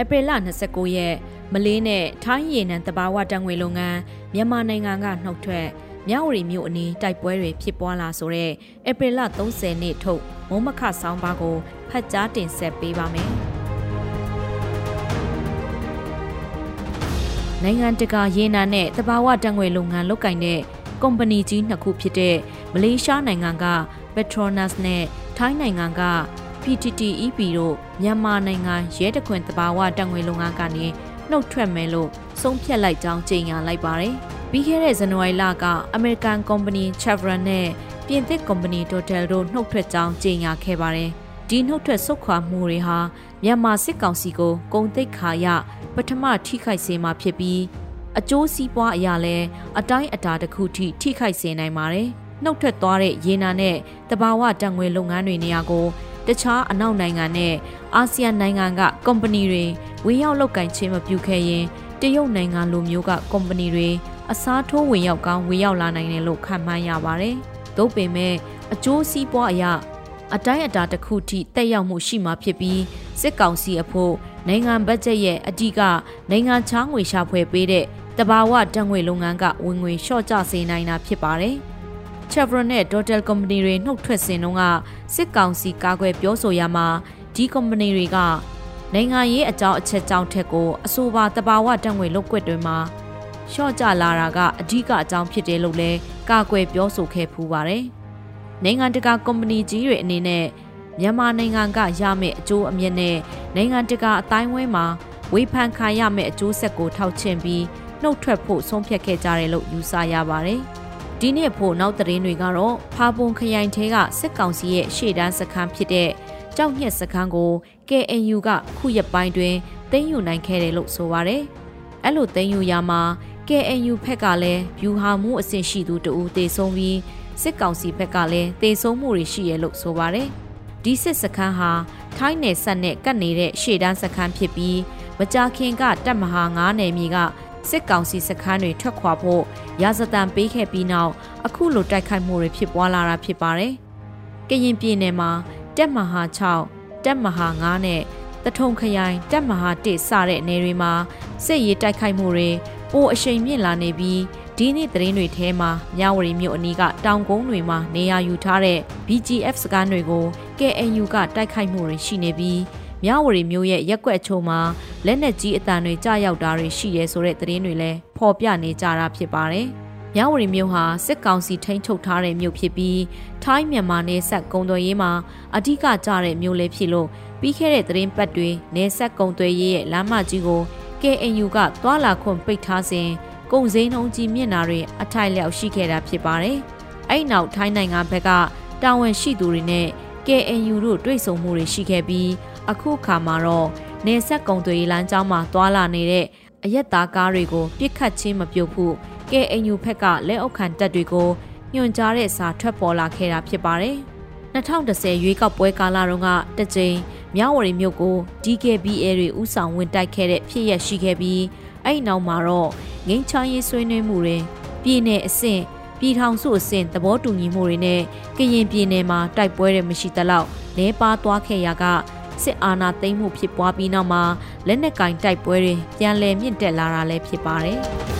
ဧပြီလ29ရက်မလေးနဲ့ထိုင်းရေနံတဘာဝတံငွေလုပ်ငန်းမြန်မာနိုင်ငံကနှုတ်ထွက်မြဝတီမြို့အနီးတိုက်ပွဲတွေဖြစ်ပွားလာဆိုတဲ့ဧပြီလ30နေ့ထုတ်မုံမခဆောင်းပါးကိုဖတ်ကြားတင်ဆက်ပေးပါမယ်။နိုင်ငံတကာရေနံနဲ့တဘာဝတံငွေလုပ်ငန်းလုပ်ကင်တဲ့ကုမ္ပဏီကြီးနှစ်ခုဖြစ်တဲ့မလေးရှားနိုင်ငံက Petronas နဲ့ထိုင်းနိုင်ငံက PTTEP တို့မြန်မာနိုင်ငံရဲတခွင်တဘာဝတံငွေလုပ်ငန်းကနေနှုတ်ထွက်မယ်လို့ဆုံးဖြတ်လိုက်ကြောင်းကြေညာလိုက်ပါတယ်။ပြီးခဲ့တဲ့ဇန်နဝါရီလကအမေရိကန်ကုမ္ပဏီ Chevron နဲ့ပြင်သစ်ကုမ္ပဏီ Total တို့နှုတ်ထွက်ကြောင်းကြေညာခဲ့ပါတယ်။ဒီနှုတ်ထွက်ဆုတ်ခွာမှုတွေဟာမြန်မာစစ်ကောင်စီကိုကုန်သိက္ခာရပထမထိခိုက်စေမှာဖြစ်ပြီးအကျိုးစီးပွားအရာလဲအတိုင်းအတာတစ်ခုထိထိခိုက်စေနိုင်ပါတယ်။နှုတ်ထွက်သွားတဲ့ရေနာနဲ့တဘာဝတံငွေလုပ်ငန်းတွေနေရာကို တခြားအနောက်နိုင်ငံနဲ့အာဆီယံနိုင်ငံကကုမ္ပဏီတွေဝင်ရောက်လုပ်ကင်ခြင်းမပြုခဲ့ရင်တရုတ်နိုင်ငံလိုမျိုးကကုမ္ပဏီတွေအစားထိုးဝင်ရောက်ကောင်းဝင်ရောက်လာနိုင်တယ်လို့ခန့်မှန်းရပါတယ်။သို့ပေမဲ့အကျိုးစီးပွားအရာအတိုင်းအတာတစ်ခုထိတက်ရောက်မှုရှိမှာဖြစ်ပြီးစစ်ကောင်စီအဖို့နိုင်ငံဘတ်ဂျက်ရဲ့အဓိကနိုင်ငံချောင်းငွေရှာဖွေပေးတဲ့တဘာဝတံငွေလုပ်ငန်းကဝင်ငွေလျှော့ကျစေနိုင်တာဖြစ်ပါတယ်။ Chevron နဲ့ Total Company တွေနှုတ်ထွက်စဉ်တုန်းကစစ်ကောင်စီကာကွယ်ပြောဆိုရမှာဒီ company တွေကနိုင်ငံရေးအကြောင်းအချက်ကြောင့်ထက်ကိုအဆိုပါတဘာဝတံငွေလုပ်ကွက်တွေမှာလျှော့ကျလာတာကအဓိကအကြောင်းဖြစ်တယ်လို့လည်းကာကွယ်ပြောဆိုခဲ့ဖူးပါတယ်။နိုင်ငံတကာကုမ္ပဏီကြီးတွေအနေနဲ့မြန်မာနိုင်ငံကရမယ့်အကျိုးအမြတ်နဲ့နိုင်ငံတကာအတိုင်းဝဲမှာဝေဖန်ခံရမယ့်အကျိုးဆက်ကိုထောက်ချင်ပြီးနှုတ်ထွက်ဖို့ဆုံးဖြတ်ခဲ့ကြတယ်လို့ယူဆရပါတယ်။ ဒီနေ့ဖို့နောက်သတင်းတွေကတော့ဖာပွန်ခရိုင်ထဲကစစ်ကောင်စီရဲ့ရှေ့တန်းစခန်းဖြစ်တဲ့ကြောက်ညက်စခန်းကို KNU ကခုရက်ပိုင်းတွင်သိမ်းယူနိုင်ခဲ့တယ်လို့ဆိုပါတယ်။အဲ့လိုသိမ်းယူရမှာ KNU ဖက်ကလည်းဗျူဟာမှုအဆင့်ရှိသူတဦးတေဆုံးပြီးစစ်ကောင်စီဘက်ကလည်းတေဆုံးမှုတွေရှိရလို့ဆိုပါတယ်။ဒီစစ်စခန်းဟာထိုင်းနယ်ဆက်နဲ့ကပ်နေတဲ့ရှေ့တန်းစခန်းဖြစ်ပြီးမကြာခင်ကတပ်မဟာ9နယ်မြေက စစ်ကောင်စီစခန်းတွေထွက်ခွာဖို့ရာဇသံပေးခဲ့ပြီးနောက်အခုလိုတိုက်ခိုက်မှုတွေဖြစ်ပွားလာတာဖြစ်ပါတယ်။ကရင်ပြည်နယ်မှာတက်မဟာ6တက်မဟာ9နဲ့တထုံခရိုင်တက်မဟာ1စတဲ့နယ်တွေမှာစစ်ရေးတိုက်ခိုက်မှုတွေပိုအရှိန်မြင့်လာနေပြီးဒီနေ့သတင်းတွေထဲမှာမြဝတီမြို့အနီးကတောင်ကုန်းတွေမှာနေရာယူထားတဲ့ BGF စကန်တွေကို KNU ကတိုက်ခိုက်မှုတွေရှိနေပြီးမြဝတီမြို့ရဲ့ရက်ွက်အချို့မှာ လက်နက်ကြီးအတန်တွေကြားရောက်တာတွေရှိရဲဆိုတဲ့သတင်းတွေလည်းဖော်ပြနေကြတာဖြစ်ပါတယ်။မြဝတီမြို့ဟာစစ်ကောင်စီထိန်းချုပ်ထားတဲ့မြို့ဖြစ်ပြီးထိုင်းမြန်မာနယ်စပ်ကုံသွယ်ရေးမှာအဓိကကျတဲ့မြို့လည်းဖြစ်လို့ပြီးခဲ့တဲ့သတင်းပတ်တွေနယ်စပ်ကုံသွယ်ရေးရဲ့လမ်းမကြီးကို KNU ကသွာလာခွင့်ပိတ်ထားစဉ်ကုန်စည်နှုန်းကြီးမြင့်တာတွေအထိုက်လျောက်ရှိခဲ့တာဖြစ်ပါတယ်။အဲ့နောက်ထိုင်းနိုင်ငံဘက်ကတာဝန်ရှိသူတွေနဲ့ KNU တို့တွေ့ဆုံမှုတွေရှိခဲ့ပြီးအခုအခါမှာတော့ နေဆက်ကုံတွေလမ်းကြောင်းမှာသွာလာနေတဲ့အရက်သားကားတွေကိုပြစ်ခတ်ချင်းမပြုတ်ဖို့ KNU ဖက်ကလက်အောက်ခံတပ်တွေကိုညွှန်ကြားတဲ့စာထွက်ပေါ်လာခဲ့တာဖြစ်ပါတယ်။2010ရွေးကောက်ပွဲကာလတုန်းကတကြိမ်မြဝတီမြို့ကို DKBA တွေဥဆောင်ဝင်တိုက်ခဲ့တဲ့ဖြစ်ရရှိခဲ့ပြီးအဲ့နောက်မှာတော့ငိမ့်ချောင်းရေးဆွေးနွေးမှုတွေပြည်내အဆင့်ပြည်ထောင်စုအဆင့်သဘောတူညီမှုတွေနဲ့ကရင်ပြည်နယ်မှာတိုက်ပွဲတွေမရှိသလောက်လဲပါသွားခဲ့ရက စစ်အာဏာသိမ်းမှုဖြစ်ပွားပြီးနောက်မှာလက်နက်ကင်တိုက်ပွဲတွေပြန်လည်မြင့်တက်လာတာလည်းဖြစ်ပါတယ်။